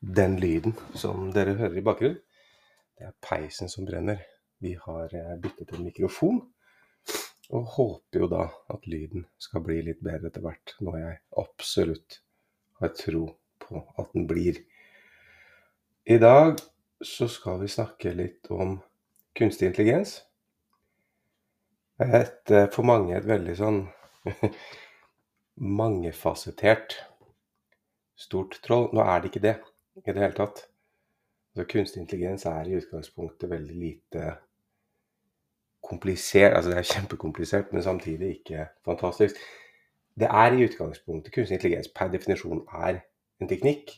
Den lyden som dere hører i bakgrunnen, det er peisen som brenner. Vi har eh, byttet en mikrofon, og håper jo da at lyden skal bli litt bedre etter hvert, når jeg absolutt har tro på at den blir. I dag så skal vi snakke litt om kunstig intelligens. Et, eh, for mange et veldig sånn mangefasettert stort troll. Nå er det ikke det i det hele tatt. Altså, kunstig intelligens er i utgangspunktet veldig lite komplisert. Altså det er kjempekomplisert, men samtidig ikke fantastisk. Det er i utgangspunktet kunstig intelligens per definisjon er en teknikk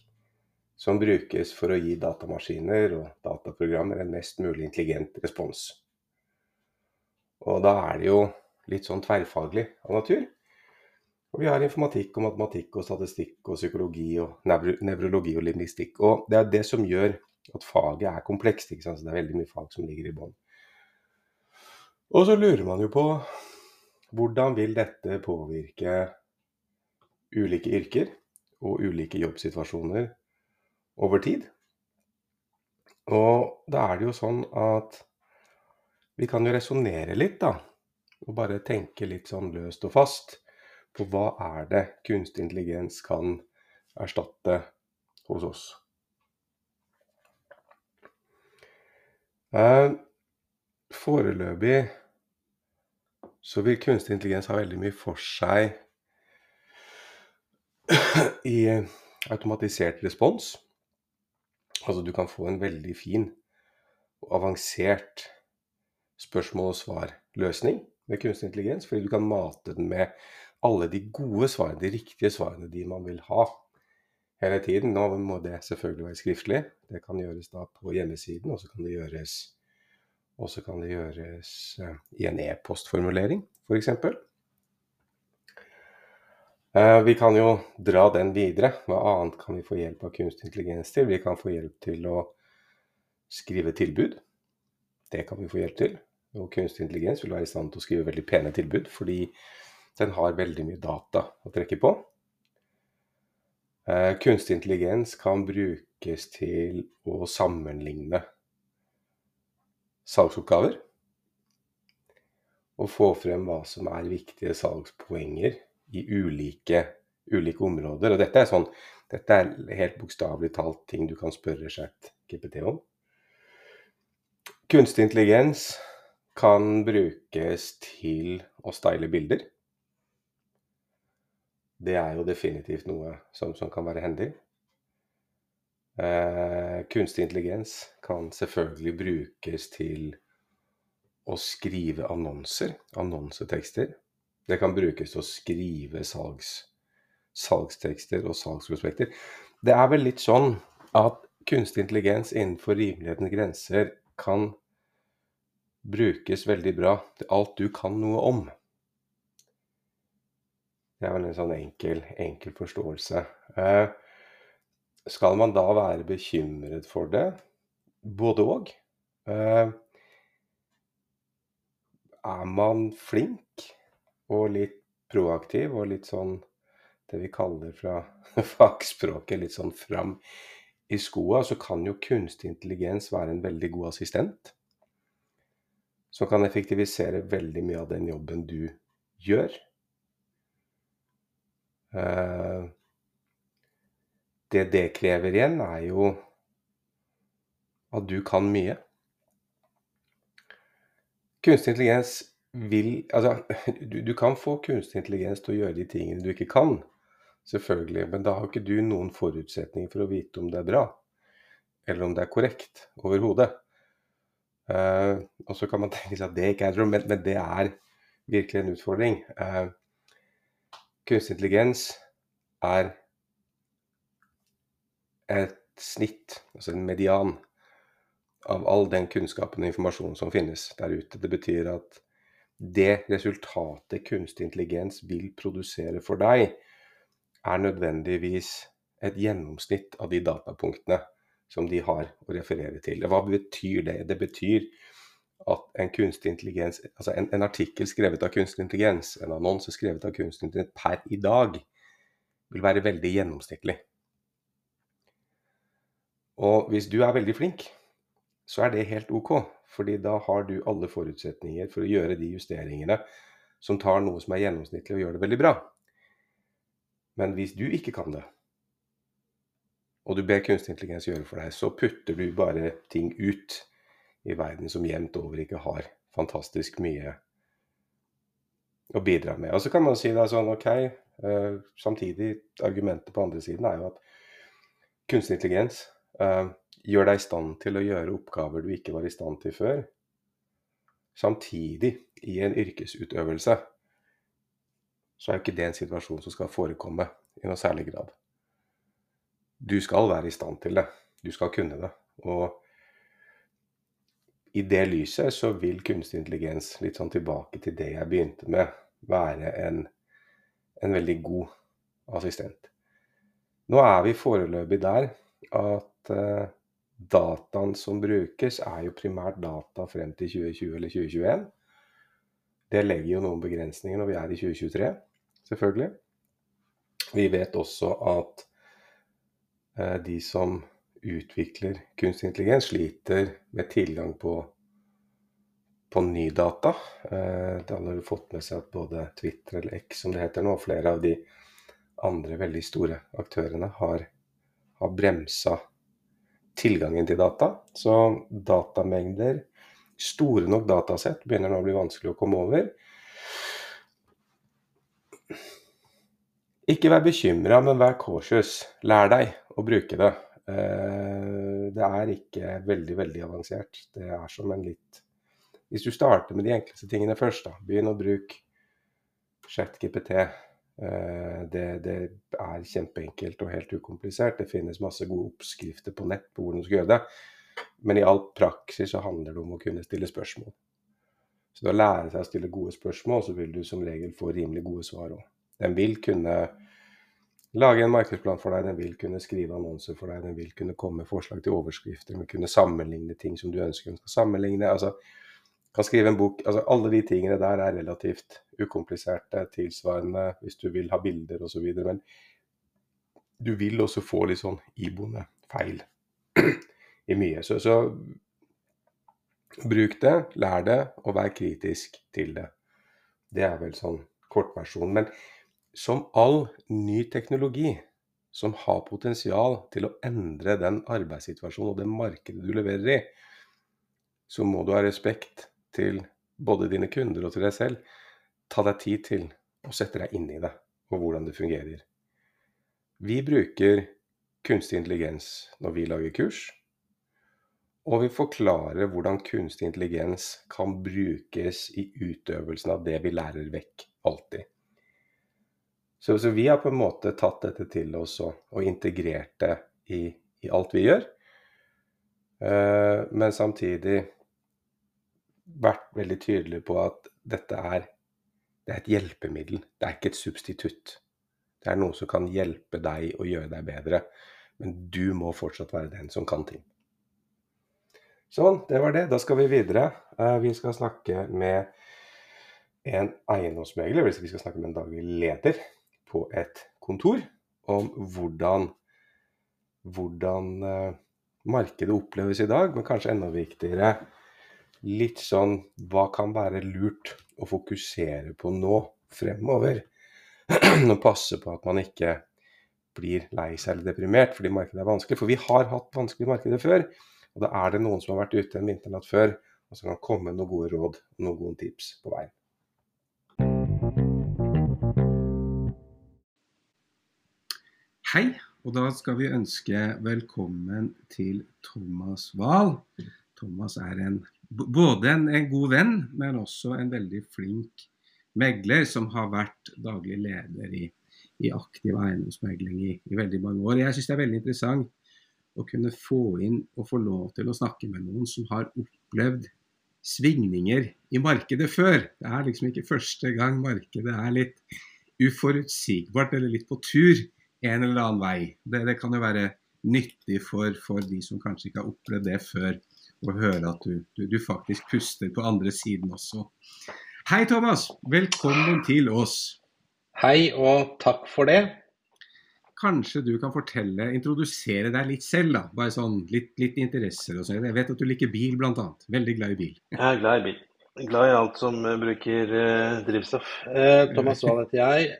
som brukes for å gi datamaskiner og dataprogrammer en mest mulig intelligent respons. Og da er det jo litt sånn tverrfaglig av natur. Og vi har informatikk og matematikk og statistikk og psykologi og nevrologi og lingvistikk. Og det er det som gjør at faget er komplekst. ikke sant? Så det er veldig mye fag som ligger i bånn. Og så lurer man jo på hvordan vil dette påvirke ulike yrker og ulike jobbsituasjoner over tid? Og da er det jo sånn at vi kan jo resonnere litt, da. Og bare tenke litt sånn løst og fast på hva er det kunstig intelligens kan erstatte hos oss. Eh, foreløpig så vil kunstig intelligens ha veldig mye for seg i automatisert respons. Altså du kan få en veldig fin og avansert spørsmål og svar-løsning med kunstig intelligens, fordi du kan mate den med alle de gode svarene, de riktige svarene, de man vil ha hele tiden. Nå må det selvfølgelig være skriftlig. Det kan gjøres da på hjemmesiden, og så kan det gjøres, kan det gjøres uh, i en e-postformulering, f.eks. Eh, vi kan jo dra den videre. Hva annet kan vi få hjelp av kunstig intelligens til? Vi kan få hjelp til å skrive tilbud. Det kan vi få hjelp til. Og kunstig intelligens vil være i stand til å skrive veldig pene tilbud, fordi den har veldig mye data å trekke på. Eh, kunstig intelligens kan brukes til å sammenligne salgsoppgaver. Og få frem hva som er viktige salgspoenger i ulike, ulike områder. Og dette er, sånn, dette er helt bokstavelig talt ting du kan spørre chat GPT om. Kunstig intelligens kan brukes til å style bilder. Det er jo definitivt noe som, som kan være hendig. Eh, kunstig intelligens kan selvfølgelig brukes til å skrive annonser, annonsetekster. Det kan brukes til å skrive salgs, salgstekster og salgsprospekter. Det er vel litt sånn at kunstig intelligens innenfor rimelighetens grenser kan brukes veldig bra til alt du kan noe om. Det er vel en sånn enkel, enkel forståelse. Eh, skal man da være bekymret for det? Både òg. Eh, er man flink og litt proaktiv og litt sånn det vi kaller fra fagspråket litt sånn fram i skoa, så kan jo kunstig intelligens være en veldig god assistent som kan effektivisere veldig mye av den jobben du gjør. Eh, det det krever igjen, er jo at du kan mye. Kunstig intelligens vil Altså, du, du, kan få kunstig intelligens til å gjøre de tingene du ikke kan, selvfølgelig, men da har ikke du noen forutsetninger for å vite om det er bra, eller om det er korrekt overhodet. Uh, og så kan man tenke seg at det ikke er et men, men, det er virkelig en utfordring. Uh, kunstig intelligens er et snitt, altså en median, av all den kunnskapen og informasjonen som finnes der ute. Det betyr at det resultatet kunstig intelligens vil produsere for deg, er nødvendigvis et gjennomsnitt av de datapunktene som de har å referere til. Hva betyr det? Det betyr at en kunstig intelligens, altså en, en artikkel skrevet av kunstig intelligens, en annonse skrevet av kunstig intelligens per i dag, vil være veldig gjennomsnittlig. Og hvis du er veldig flink, så er det helt ok. Fordi da har du alle forutsetninger for å gjøre de justeringene som tar noe som er gjennomsnittlig, og gjør det veldig bra. Men hvis du ikke kan det, og du ber kunstig intelligens gjøre for deg, så putter du bare ting ut i verden som jevnt over ikke har fantastisk mye å bidra med. Og så kan man si det er sånn OK, uh, samtidig argumentet på andre siden er jo at kunstig intelligens uh, gjør deg i stand til å gjøre oppgaver du ikke var i stand til før. Samtidig, i en yrkesutøvelse, så er jo ikke det en situasjon som skal forekomme i noe særlig grad. Du skal være i stand til det. Du skal kunne det. Og i det lyset så vil kunstig intelligens, litt sånn tilbake til det jeg begynte med, være en, en veldig god assistent. Nå er vi foreløpig der at uh, dataen som brukes, er jo primært data frem til 2020 eller 2021. Det legger jo noen begrensninger når vi er i 2023, selvfølgelig. Vi vet også at uh, de som utvikler kunstig intelligens, sliter med tilgang på, på ny data. Eh, det har fått med seg at både Twitter eller X, som det heter nå, og flere av de andre veldig store aktørene har, har bremsa tilgangen til data. Så datamengder, store nok datasett, begynner nå å bli vanskelig å komme over. Ikke vær bekymra, men vær cautious. Lær deg å bruke det. Eh, det er ikke veldig, veldig avansert. Det er som en litt Hvis du starter med de enkleste tingene først, da. Begynn å bruke ChatGPT Eh, det, det, er kjempeenkelt og helt ukomplisert. Det finnes masse gode oppskrifter på nett på hvordan du skal gjøre det. Men i all praksis så handler det om å kunne stille spørsmål. Så det å lære seg å stille gode spørsmål, så vil du som regel få rimelig gode svar òg. Den vil kunne lage en markedsplan for deg, den vil kunne skrive annonser for deg, den vil kunne komme med forslag til overskrifter, den vil kunne sammenligne ting som du ønsker den skal sammenligne. altså kan skrive en bok altså Alle de tingene der er relativt ukompliserte, tilsvarende hvis du vil ha bilder osv. Men du vil også få litt sånn iboende feil i mye. Så, så bruk det, lær det, og vær kritisk til det. Det er vel sånn kortversjon. Men som all ny teknologi som har potensial til å endre den arbeidssituasjonen og det markedet du leverer i, så må du ha respekt til både dine kunder og til deg selv, ta deg tid til å sette deg inn i det og hvordan det fungerer. Vi bruker kunstig intelligens når vi lager kurs, og vi forklarer hvordan kunstig intelligens kan brukes i utøvelsen av det vi lærer vekk, alltid. Så, så vi har på en måte tatt dette til oss og, og integrert det i, i, alt vi gjør. Uh, men samtidig vært veldig tydelig på at dette er, det er et hjelpemiddel, det er ikke et substitutt. Det er noe som kan hjelpe deg å gjøre deg bedre, men du må fortsatt være den som kan ting. Sånn, det var det. Da skal vi videre. Uh, vi skal snakke med en eiendomsmegler, dvs. Vi skal snakke med en daglig leder på et kontor om hvordan, hvordan eh, markedet oppleves i dag, men kanskje enda viktigere litt sånn Hva kan være lurt å fokusere på nå fremover? Og passe på at man ikke blir lei seg eller deprimert fordi markedet er vanskelig. For vi har hatt vanskelige markeder før. Og da er det noen som har vært ute en vinternatt før, og som kan komme med noen gode råd og noen gode tips på veien. Hei, og da skal vi ønske velkommen til Thomas Wahl. Thomas er en både en, en, god venn, men også en veldig flink megler som har vært daglig leder i, i aktiv eiendomsmegling i, i, veldig mange år. Jeg syns det er veldig interessant å kunne få inn og få lov til å snakke med noen som har opplevd svingninger i markedet før. Det er liksom ikke første gang markedet er litt uforutsigbart eller litt på tur en eller annen vei. Det, det kan jo være nyttig for, for de som kanskje ikke har opplevd det før å høre at du, du, du, faktisk puster på andre siden også. Hei, Thomas. Velkommen til oss. Hei, og takk for det. kanskje du kan fortelle, introdusere deg litt selv, da. Bare sånn litt, litt interesser og sånn. Jeg vet at du liker bil, blant annet. Veldig glad i bil. Jeg er glad i bil. Glad i alt som uh, bruker eh, drivstoff. Eh, Thomas Wahl heter jeg.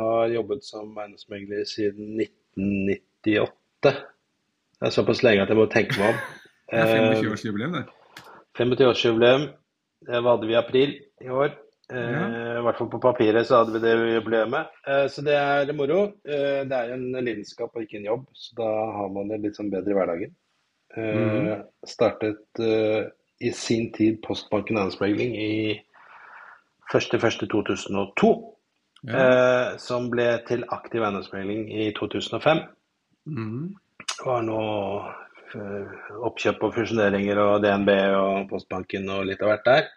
har jobbet som eiendomsmegler siden 1998. Det er såpass lenge at jeg må tenke meg om. Det er 25-årsjubileum, det. 25-årsjubileum. Det hadde vi i april i år. Ja. I hvert fall på papiret så hadde vi det jubileet. Så det er moro. Det er en lidenskap og ikke en jobb, så da har man det litt sånn bedre i hverdagen. Mhm. Startet i sin tid Postbanken eiendomsmegling i 1.1.2002. Ja. Eh, som ble til aktiv eiendomsmegling i 2005. Mhm. Var nå eh, oppkjøp og fusjoneringer og DNB og Postbanken og litt av hvert der.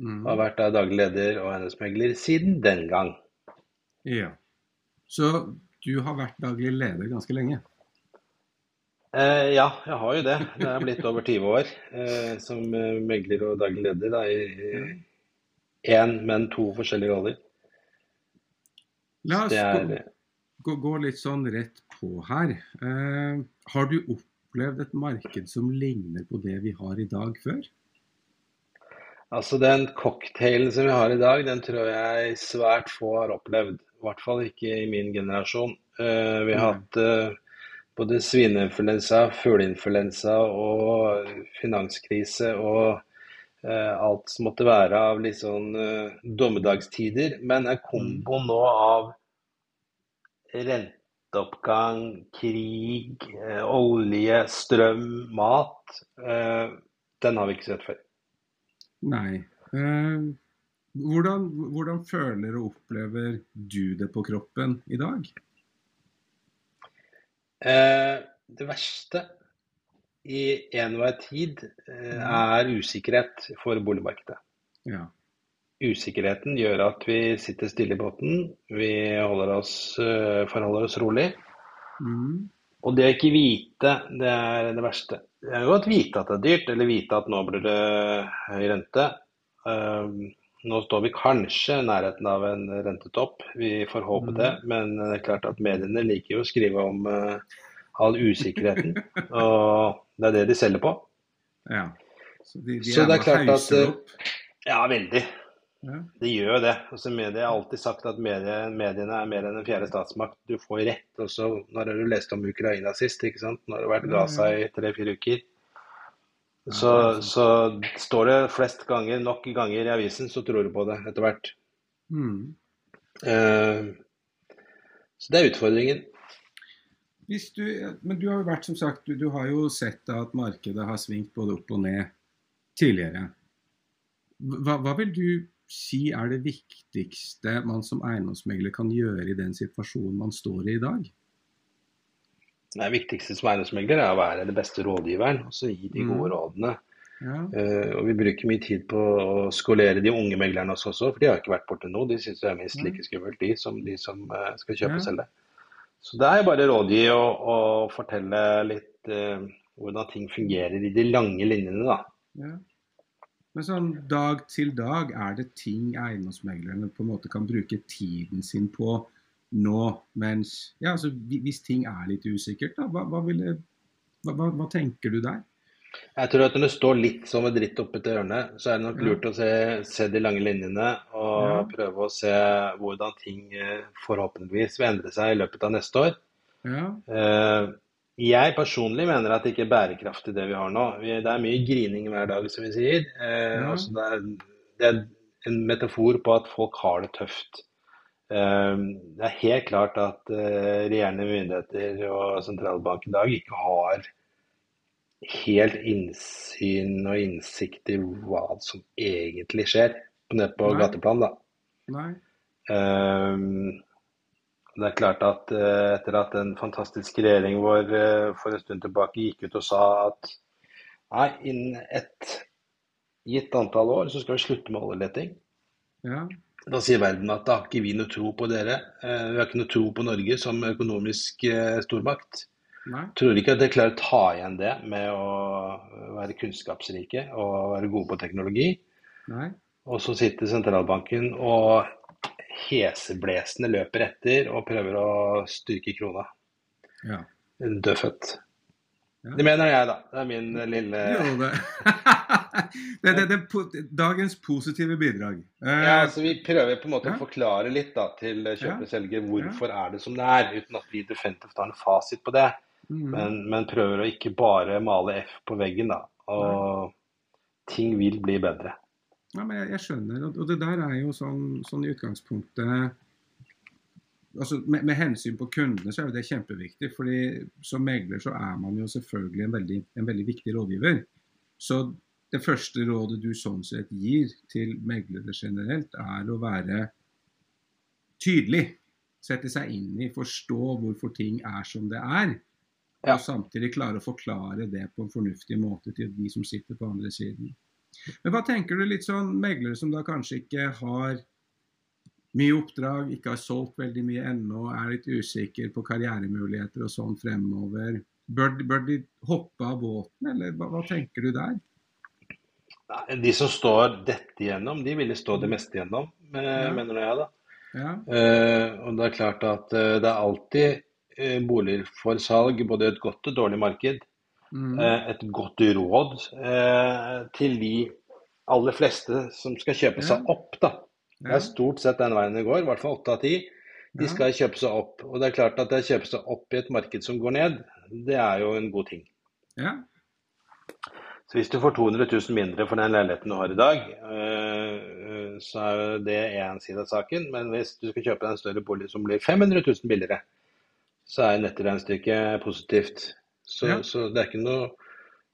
Mm. Har vært der daglig leder og eiendomsmegler siden den gang. Ja. Så du har vært daglig leder ganske lenge? Eh, ja, jeg har jo det. Det er blitt over 20 år eh, som eh, megler og daglig leder da, i én, men to forskjellige roller. La oss er, gå, gå, gå litt sånn rett på her. Eh, har du opplevd et marked som ligner på det vi har i dag før? altså Den cocktailen som vi har i dag, den tror jeg svært få har opplevd. I hvert fall ikke i min generasjon. Eh, vi har hatt eh, både svineinfluensa, fugleinfluensa og finanskrise og eh, alt som måtte være av litt sånn eh, dommedagstider. Men en kombo nå av renteoppgang, krig, eh, olje, strøm, mat, eh, den har vi ikke sett før. Nei. Hvordan, hvordan føler og opplever du det på kroppen i dag? Eh, det verste i enhver tid eh, er usikkerhet for boligmarkedet. Ja. Usikkerheten gjør at vi sitter stille i båten, vi holder oss, eh, forholder oss rolig. Mm. Og det å ikke vite, det er det verste. Det er jo å vite at det er dyrt, eller vite at nå blir det høy rente. Nå står vi kanskje i nærheten av en rentetopp, vi får håpe det. Men det er klart at mediene liker jo å skrive om uh, all usikkerheten. Og det er det de selger på. ja. Så de, de Så det er klart at, eh. Ja, veldig. Ja. De gjør jo det. Altså, media har alltid sagt at medie, mediene er mer enn en fjerde statsmakt. Du får rett. Også, når har du lest om Ukraina sist? ikke sant? Nå har det vært Ja, Gaza i tre-fire uker. Så, så står det flest ganger, nok ganger i avisen, så tror du på det etter hvert. Mm. Eh, så det er utfordringen. Du, men du har jo vært, som sagt, du, du har jo sett at markedet har svingt både opp og ned tidligere. Hva, hva vil du si er det viktigste man som eiendomsmegler kan gjøre i den situasjonen man står i i dag? Det viktigste som eiendomsmegler er å være den beste rådgiveren og så gi de Mm. gode rådene. Ja, Uh, og Vi bruker mye tid på å skolere de unge meglerne også, for de har ikke vært borte nå. De syns det er minst like skummelt, de, som de som uh, skal kjøpe Ja. og selge. Så det er bare å rådgi og, og fortelle litt uh, hvordan ting fungerer i de lange linjene, da. ja. Men sånn dag til dag, er det ting eiendomsmeglerne på en måte kan bruke tiden sin på nå, mens Ja, altså hvis ting er litt usikkert, da, hva, hva, ville, hva, hva, tenker du der? Jeg tror at når det står litt som en dritt oppe til ørene, så er det nok Ja. lurt å se, se de lange linjene og Ja. prøve å se hvordan ting eh, forhåpentligvis vil endre seg i løpet av neste år. Ja, Eh, Jeg personlig mener at det ikke er bærekraftig det vi har nå. Det er mye grining hver dag, som vi sier. Eh, Ja. altså det, er, det er en metafor på at folk har det tøft. Eh, det er helt klart at eh, regjerende myndigheter og sentralbank i dag ikke har helt innsyn og innsikt i hva som egentlig skjer nede på Nei. gateplan. da. nei, Ehm, Det er klart at eh, etter at en fantastisk regjering vår eh, for en stund tilbake gikk ut og sa at nei, innen et gitt antall år så skal vi slutte med oljeleting. ja, Da sier verden at da har ikke vi noe tro på dere. Eh, Vi har ikke noe tro på Norge som økonomisk eh, stormakt. nei, Tror ikke at dere klarer å ta igjen det med å være kunnskapsrike og være gode på teknologi. nei. Og så sitter sentralbanken og heseblesende løper etter og prøver å styrke krona. Ja. dødfødt. Ja. Det mener jeg, da. Det er min lille Jo, det, det, det, det Dagens positive bidrag. Eh, Ja, altså Vi prøver på en måte Ja. å forklare litt da, til kjøper og selger hvorfor er det som det er, uten at vi definitivt har en fasit på det. mm, Men, men prøver å ikke bare male F på veggen, da. Og ting vil bli bedre. Ja, men jeg, jeg skjønner, og, og det der er jo sånn, sånn i utgangspunktet altså med, med hensyn på kundene så er jo det kjempeviktig. fordi Som megler så er man jo selvfølgelig en veldig, en veldig viktig rådgiver. Så det første rådet du sånn sett gir til meglere generelt, er å være tydelig. Sette seg inn i, forstå hvorfor ting er som det er. Ja. Og samtidig klare å forklare det på en fornuftig måte til de som sitter på andre siden. Men hva tenker du litt sånn meglere som da kanskje ikke har mye oppdrag, ikke har solgt veldig mye ennå, er litt usikker på karrieremuligheter og sånn fremover. Bør, bør de hoppe av båten, eller hva, hva tenker du der? De som står dette igjennom, de ville stå det meste igjennom, mener Ja. mener jeg da. Ja, Uh, og det er klart at uh, det er alltid uh, boliger for salg, både et godt og dårlig marked. mm, et godt råd til de aller fleste som skal kjøpe seg opp, da. Det er stort sett den veien det går, i hvert fall åtte av ti. De skal kjøpe seg opp. Og det er klart at det å kjøpe seg opp i et marked som går ned, det er jo en god ting. ja, Så hvis du får 200 000 mindre for den leiligheten du har i dag, øh, så er jo det én side av saken. Men hvis du skal kjøpe deg en større bolig som blir 500 000 billigere, så er nettoregnestykket positivt. Så, Ja. så det er ikke noe,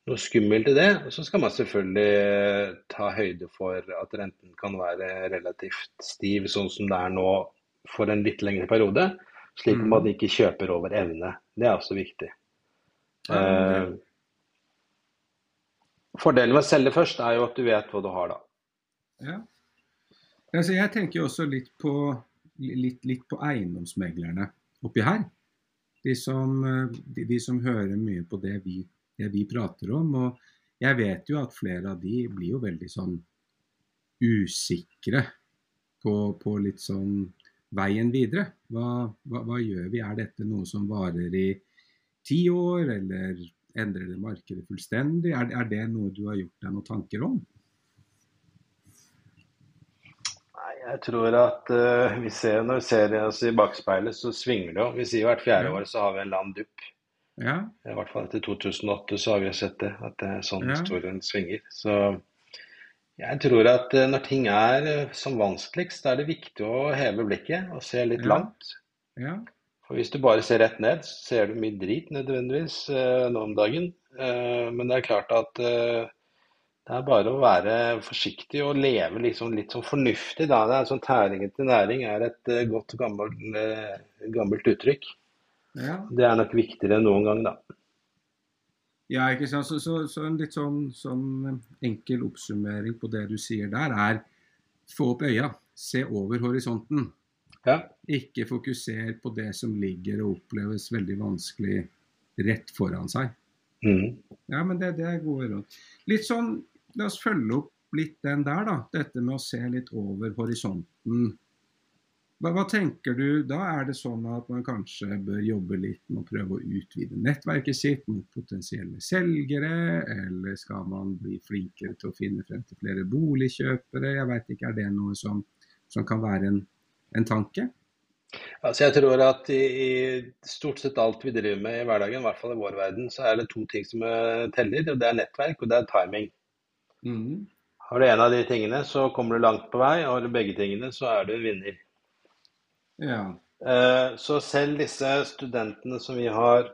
noe skummelt i det. Og så skal man selvfølgelig ta høyde for at renten kan være relativt stiv, sånn som det er nå for en litt lengre periode. Slik at Mm. man ikke kjøper over evne. Det er også viktig. Ja, Eh, Fordelen med å selge først er jo at du vet hva du har da. ja. Altså, jeg tenker jo også litt på, litt, litt på eiendomsmeglerne oppi her. De som, eh, de, de som hører mye på det vi, det vi prater om. Og jeg vet jo at flere av de blir jo veldig sånn usikre på, på litt sånn veien videre. Hva, hva, hva gjør vi? Er dette noe som varer i ti år, eller endrer det markedet fullstendig? Er, er det noe du har gjort deg noen tanker om? Nei, jeg tror at uh, vi ser, når vi ser oss i bakspeilet, så svinger det jo. Vi sier hvert fjerde år så har vi en eller annen dupp. Ja, I hvert fall etter 2008 så har vi sett det, at det er sånn Ja. historien svinger. Så jeg tror at eh, når ting er eh, som vanskeligst, da er det viktig å heve blikket og se litt Ja. langt. ja, For hvis du bare ser rett ned, så ser du mye drit nødvendigvis eh, nå om dagen. Eh, men det er klart at det er bare å være forsiktig og leve liksom litt sånn fornuftig. Da. Det er sånn Tæring etter næring er et godt gammelt, gammelt uttrykk. Ja. Det er nok viktigere enn noen gang, da. Ja, ikke sant? Så, så, så en litt sånn, sånn enkel oppsummering på det du sier der, er få opp øya. Se over horisonten. Ja. Ikke fokuser på det som ligger og oppleves veldig vanskelig rett foran seg. Mm. Ja, men det, det er gode råd. Litt sånn, La oss følge opp litt den der, da. Dette med å se litt over horisonten. Hva, hva tenker du? Da er det sånn at man kanskje bør jobbe litt med å prøve å utvide nettverket sitt mot potensielle selgere, eller skal man bli flinkere til å finne frem til flere boligkjøpere? Jeg vet ikke, Er det noe som, som kan være en, en tanke? Altså jeg tror at i, i stort sett alt vi driver med i hverdagen, i hvert fall i vår verden, så er det to ting som eh, teller. og Det er nettverk og det er timing. Mm. Har du en av de tingene, så kommer du langt på vei. Har du begge tingene, så er du en vinner. Ja. Eh, Så selv disse studentene som vi har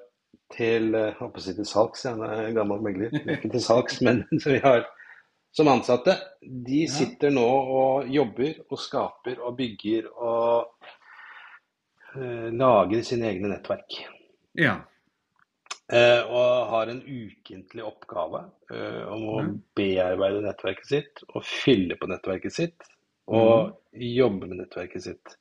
til eh, jeg håper å si til salgs, jeg er en gammel megler, ikke til salgs, men som vi har som ansatte, de sitter nå og jobber og skaper og bygger og eh, lager sine egne nettverk. ja. Og har en ukentlig oppgave om å Ja. bearbeide nettverket sitt og fylle på nettverket sitt og jobbe med nettverket sitt.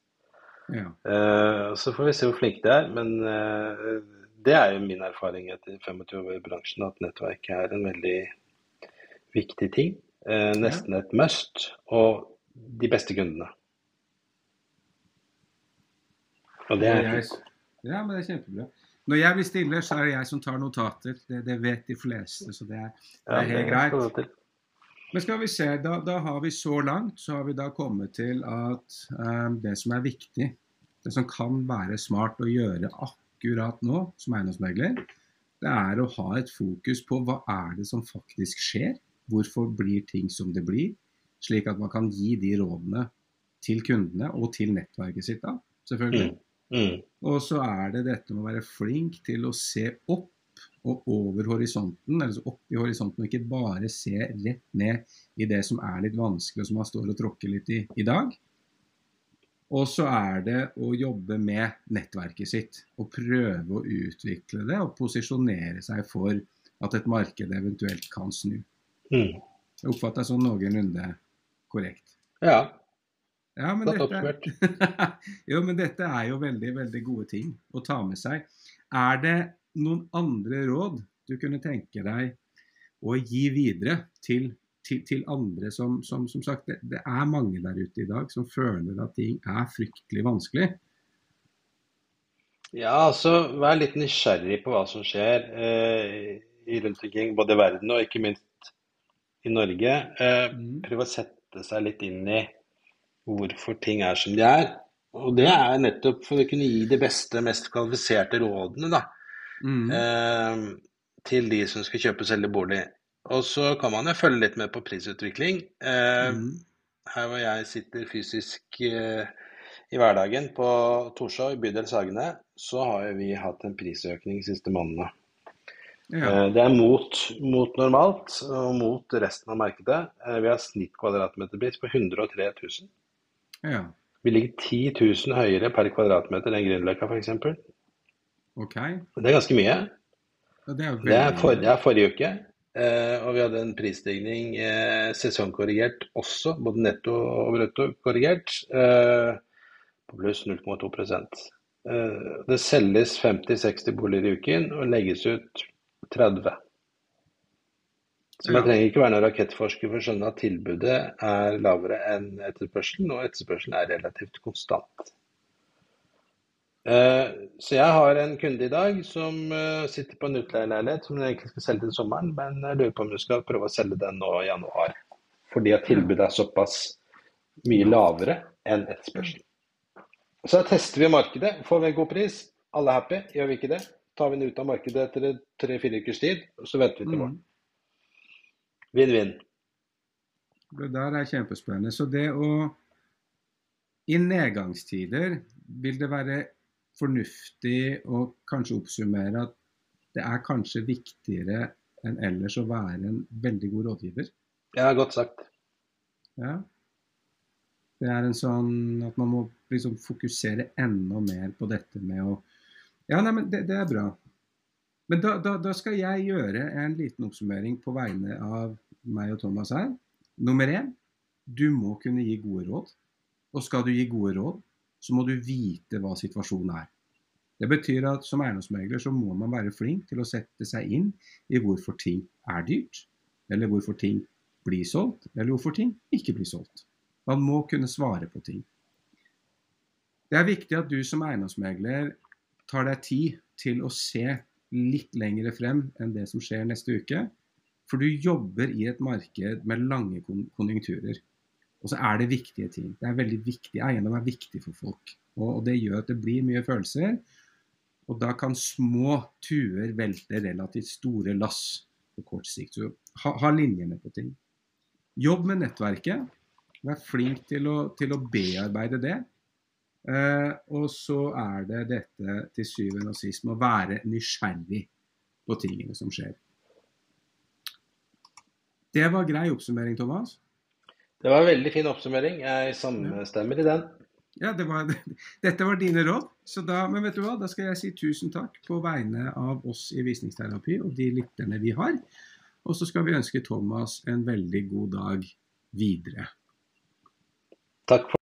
Ja. Eh, så får vi se hvor flinke de er, men eh, det er jo min erfaring etter 25 år i bransjen at nettverk er en veldig viktig ting. Eh, nesten et must. Og de beste kundene. Og det er jeg, ja, men det er kjempebra. Når jeg blir stille, så er det jeg som tar notater. Det, det vet de fleste, så det er, det er helt greit. Men skal vi se, da, da, har vi så langt så har vi da kommet til at um, det som er viktig, det som kan være smart å gjøre akkurat nå som eiendomsmegler, det er å ha et fokus på hva er det som faktisk skjer. Hvorfor blir ting som det blir? Slik at man kan gi de rådene til kundene og til nettverket sitt da, selvfølgelig. Mm. Mm. Og så er det dette med å være flink til å se opp og over horisonten, eller opp i horisonten, og ikke bare se rett ned i det som er litt vanskelig, og som man står og tråkker litt i i dag. Og så er det å jobbe med nettverket sitt, og prøve å utvikle det og posisjonere seg for at et marked eventuelt kan snu. Mm. Jeg oppfatter sånn noenlunde korrekt. Ja. ja men dette, jo, men dette er jo veldig, veldig gode ting å ta med seg. Er det noen andre råd du kunne tenke deg å gi videre til, til, til andre som, som, som sagt, det, det, er mange der ute i dag som føler at ting er fryktelig vanskelig? Ja, altså vær litt nysgjerrig på hva som skjer eh, rundt omkring, både i verden og ikke minst i Norge. Eh, mm. Prøv å sette seg litt inn i hvorfor ting er som de er. Og det er nettopp for å kunne gi de beste, mest kvalifiserte rådene, da mm. eh, til de som skal kjøpe og selge bolig. Og så kan man jo følge litt med på prisutvikling. Eh, mm. Her hvor jeg sitter fysisk eh, i hverdagen på Torshov i bydel Sagene, så har vi hatt en prisøkning de siste månedene. Ja. Eh, det er mot, mot, normalt og mot resten av markedet. Eh, vi har snitt kvadratmeterpris på 103 000. Ja. Vi ligger 10 000 høyere per kvadratmeter enn Grünerløkka f.eks. Okay. Det er ganske mye. det, er det, er for, det, er forrige uke. Eh, og vi hadde en prisstigning eh, sesongkorrigert også, både netto og brutto korrigert, eh, på pluss 0,2 eh, Det selges 50-60 boliger i uken og legges ut 30. Så man trenger ikke være noen rakettforsker for å skjønne at tilbudet er lavere enn etterspørselen, og etterspørselen er relativt konstant. Eh, så jeg har en kunde i dag som eh, sitter på en utleieleilighet som hun egentlig skal selge til sommeren, men jeg lurer på om hun skal prøve å selge den nå i januar. Fordi at tilbudet er såpass mye lavere enn etterspørselen. Så tester vi markedet. Får vi en god pris, alle er happy. Gjør vi ikke det, tar vi den ut av markedet etter tre-fire ukers tid, og så venter vi til våren. Vinn-vinn. Det der er kjempespennende. Så det å I nedgangstider vil det være fornuftig å kanskje oppsummere at det er kanskje viktigere enn ellers å være en veldig god rådgiver? Ja, godt sagt. Ja. Det er en sånn at man må liksom fokusere enda mer på dette med å Ja, nei, men det, det er bra. Men da, da, da, skal jeg gjøre en liten oppsummering på vegne av meg og Thomas her. Nummer én, du må kunne gi gode råd. Og skal du gi gode råd, så må du vite hva situasjonen er. Det betyr at som eiendomsmegler så må man være flink til å sette seg inn i hvorfor ting er dyrt, eller hvorfor ting blir solgt, eller hvorfor ting ikke blir solgt. Man må kunne svare på ting. Det er viktig at du som eiendomsmegler tar deg tid til å se litt lengre frem enn det som skjer neste uke. For du jobber i et marked med lange konjunkturer. Og så er det viktige ting. Det er veldig viktig. Eiendom er viktig for folk. Og, det gjør at det blir mye følelser. Og da kan små tuer velte relativt store lass på kort sikt. Så ha, ha linjene på ting. Jobb med nettverket. Vær flink til å, til å bearbeide det. Eh, og så er det dette til syvende og sist med å være nysgjerrig på tingene som skjer. Det var grei oppsummering, Thomas. Det var en veldig fin oppsummering. Jeg sammenstemmer i den. Ja, det var, dette var dine råd. Så da, men vet du hva, da skal jeg si tusen takk på vegne av oss i Visningsterapi og de lytterne vi har. Og så skal vi ønske Thomas en veldig god dag videre. Takk for